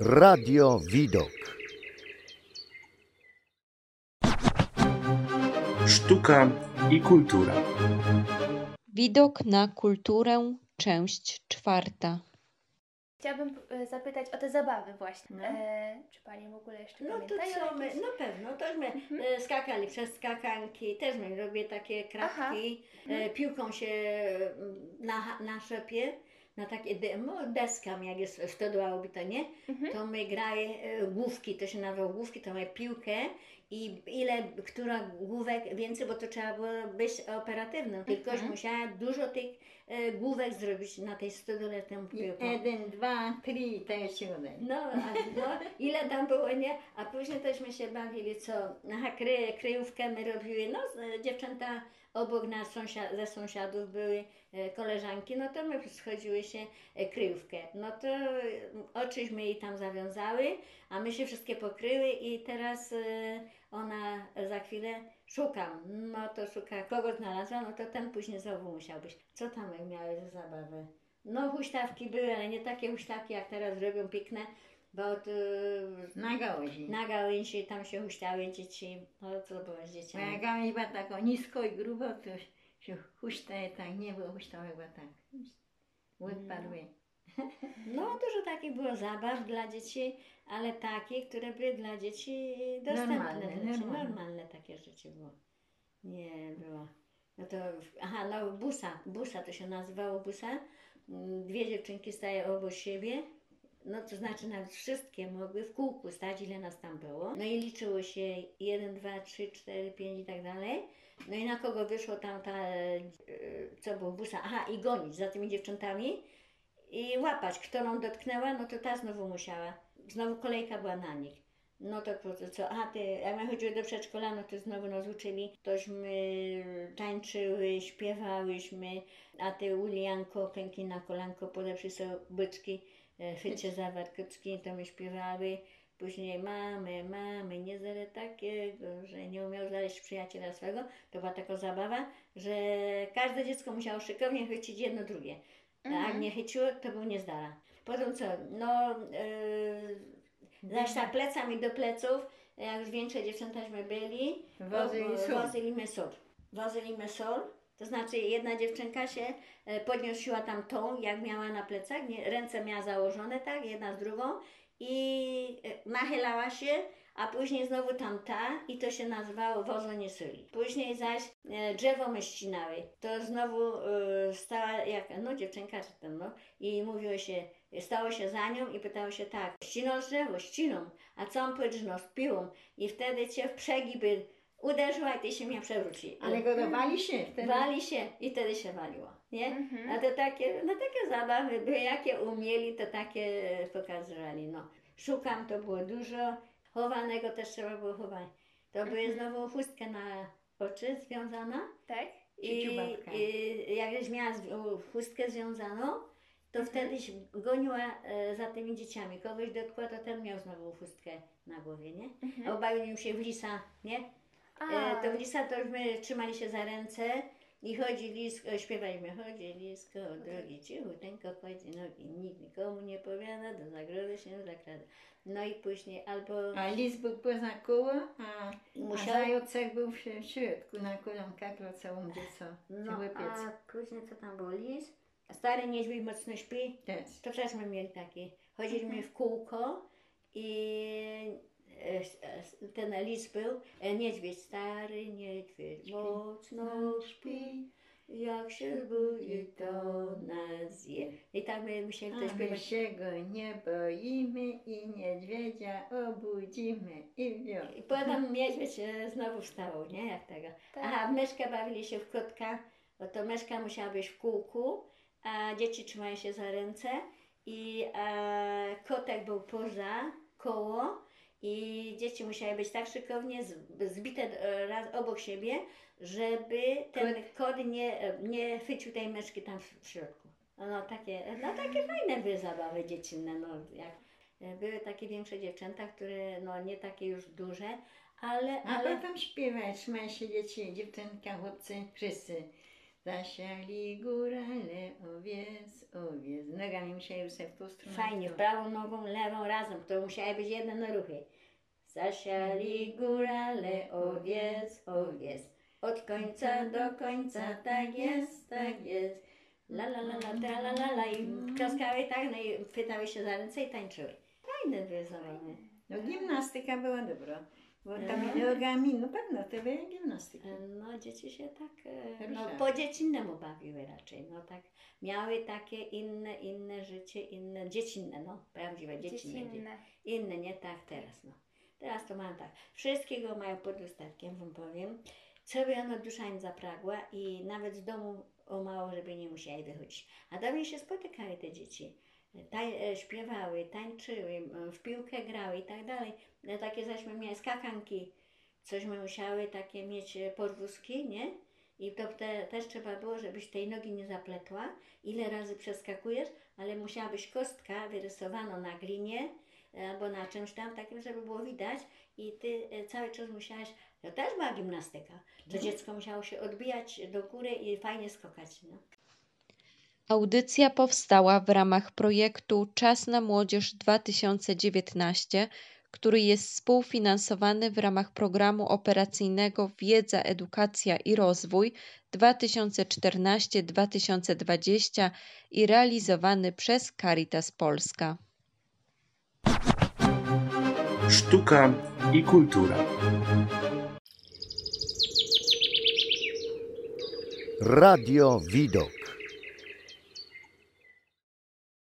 Radio Widok. Sztuka i kultura. Widok na kulturę, część czwarta. Chciałabym e, zapytać o te zabawy właśnie. No. E, czy Panie w ogóle jeszcze No to co my, no pewno, też my Mhm. e, skakali przez skakanki, też my robię takie kratki, e, piłką się na, na szopie, na takie no, deskam, jak jest stodoła obita, nie? Mhm. To my graje e, główki, to się nazywa główki, to mamy piłkę i ile, która główek więcej, bo to trzeba było być operatywną. Tylko Mhm. musiała dużo tych e, główek zrobić na tej stodole piłką. Jeden, dwa, trzy, to jeszcze jeden. No, a, no, ile tam było, nie? A później teśmy się bawili, co? Aha, kry, kryjówkę my robiły, no, dziewczęta obok nas sąsiad, ze sąsiadów były e, koleżanki, no to my schodziły się e, kryjówkę. No to e, oczyśmy jej tam zawiązały, a my się wszystkie pokryły i teraz e, ona za chwilę szukam, no to szuka, kogo znalazła, no to ten później znowu musiał być. Co tam miały za zabawę? No huśtawki były, ale nie takie huśtawki jak teraz robią piękne, bo to, Na gałęzi. na gałęzi tam się huśtały dzieci. No co było z Moja dzieciami? gałęź była taka nisko i grubo, to się huśtaje tak, nie było huśtałe, była tak. Wypadły. No dużo takich było zabaw dla dzieci, ale takie, które były dla dzieci dostępne. Normalne, dla dzieci. normalne. normalne takie rzeczy było. Nie było. No to, aha, no busa, busa to się nazywało busa. Mm, Dwie dziewczynki stają obok siebie, no to znaczy nawet wszystkie mogły w kółku stać, ile nas tam było. No i liczyło się 1, 2, 3, 4, 5 i tak dalej. No i na kogo wyszło tam ta, e, co było busa, aha i gonić za tymi dziewczętami i łapać. Kto ją dotknęła, no to ta znowu musiała. Znowu kolejka była na nich. No to co? A ty, jak my chodziły do przedszkola, no to znowu nas uczyli. Tośmy tańczyły, śpiewałyśmy, a ty ulijanko, pęki na kolanko, podeprzy sobie byczki, e, chycie za warkocki, to my śpiewały. Później mamy, mamy, nie zale takiego, że nie umiał znaleźć przyjaciela swego. To była taka zabawa, że każde dziecko musiało szykownie chycić jedno drugie. A jak Mhm. nie chyciło, to był niezdara. Potem co, no, yy, zaś tak plecami do pleców, jak już większe dziewczętaśmy byli, Wozy o- i sól. Wozyliśmy sól. Wozyliśmy sól. To znaczy jedna dziewczynka się e, podnosiła tam tą, jak miała na plecach, nie, ręce miała założone, tak, jedna z drugą i e, nachylała się, a później znowu tamta i to się nazywało wozonie soli. Później zaś e, drzewo my ścinały. To znowu e, stała jak, no dziewczynka czy ten, no i mówiło się, stało się za nią i pytało się tak, ściną drzewo, ściną, a co on powiedział, no z piłą i wtedy cię w przegiby uderzyła i ty się mnie przewróci. Ale godowali się wtedy. Wali się i wtedy się waliło, nie? Mhm. A to takie, no takie zabawy były, jakie umieli, to takie pokazywali, no. Szukam, to było dużo, chowanego też trzeba było chować. To były Mhm. znowu chustkę na oczy związana Tak? i, Ciuciubabka. i jak już miała chustkę związaną, to Mhm. wtedy się goniła e, za tymi dzieciami. Kogoś dotkła, to ten miał znowu chustkę na głowie, nie? Mhm. A Obawił się w lisa, nie? A, E, to w lisa to już my trzymali się za ręce i chodzi lisko, śpiewaliśmy, chodzi lisko, drogi cichuteńko, chodzi nogi, nikt nikomu nie powiada, do zagrody się zakrada. No i później albo A lis był poza koło, a, a musiał, zajączek był w środku na kolankach całą dziecko. no a później co tam było, lis, stary niedźwiedź mocno śpi, Też. to też my mieli taki, chodziliśmy w kółko i ten lis był, e, niedźwiedź, stary niedźwiedź, mocno śpi. Jak się zbudzi, to nas zje. I tak my musieli A my śpiewać. się go nie boimy i niedźwiedzia obudzimy i wio. I potem niedźwiedź e, znowu wstał, nie? Jak tego. Tak. Aha, w myszkę bawili się w kotka, bo to myszka musiała być w kółku, a dzieci trzymają się za ręce i e, kotek był poza koło i dzieci musiały być tak szykownie zbite e, raz obok siebie, żeby ten kot nie, nie chwycił tej myszki tam w, środku. No takie, no takie fajne były zabawy dziecinne, no jak e, były takie większe dziewczęta, które no nie takie już duże, ale, A ale potem śpiewać, trzymają się dzieci, dziewczynka, chłopcy, wszyscy. Zasiali górale, owiec, owiec, no nogami musiały sobie w tą stronę. Fajnie, prawą nogą, lewą razem, to musiały być jedne ruchy. Zasiali górale, owiec, owiec. Od końca do końca, tak jest, tak jest. La la la la, tra la la la i klaskały tak, no i chwytały się za ręce i tańczyły. Fajne były zabawy. No gimnastyka była dobra. Bo Mhm. tam nogami, no pewno, to była gimnastyka. No dzieci się tak, e, no po dziecinnemu bawiły raczej, no tak. Miały takie inne, inne życie, inne, dziecinne, no, prawdziwe dziecinne. dzie- Dziecinne. Inne, nie tak teraz, no. Teraz to mam tak. Wszystkiego mają pod lusterkiem, wam powiem. Co by ona dusza im zapragła i nawet z domu o mało, żeby nie musiały wychodzić. A dawniej się spotykały te dzieci. Tań, e, śpiewały, tańczyły, w piłkę grały i tak dalej. No, takie zaśmy miały skakanki. Cośmy musiały takie mieć e, podwózki, nie? I to te, też trzeba było, żebyś tej nogi nie zapletła. Ile razy przeskakujesz, ale musiała być kostka wyrysowana na glinie e, albo na czymś tam takim, żeby było widać i ty cały czas musiałaś, to też była gimnastyka, to dziecko musiało się odbijać do góry i fajnie skakać, no. Audycja powstała w ramach projektu Czas na Młodzież 2019, który jest współfinansowany w ramach programu operacyjnego Wiedza, Edukacja i Rozwój 2014-2020 i realizowany przez Caritas Polska. Sztuka i kultura. Radio Widok.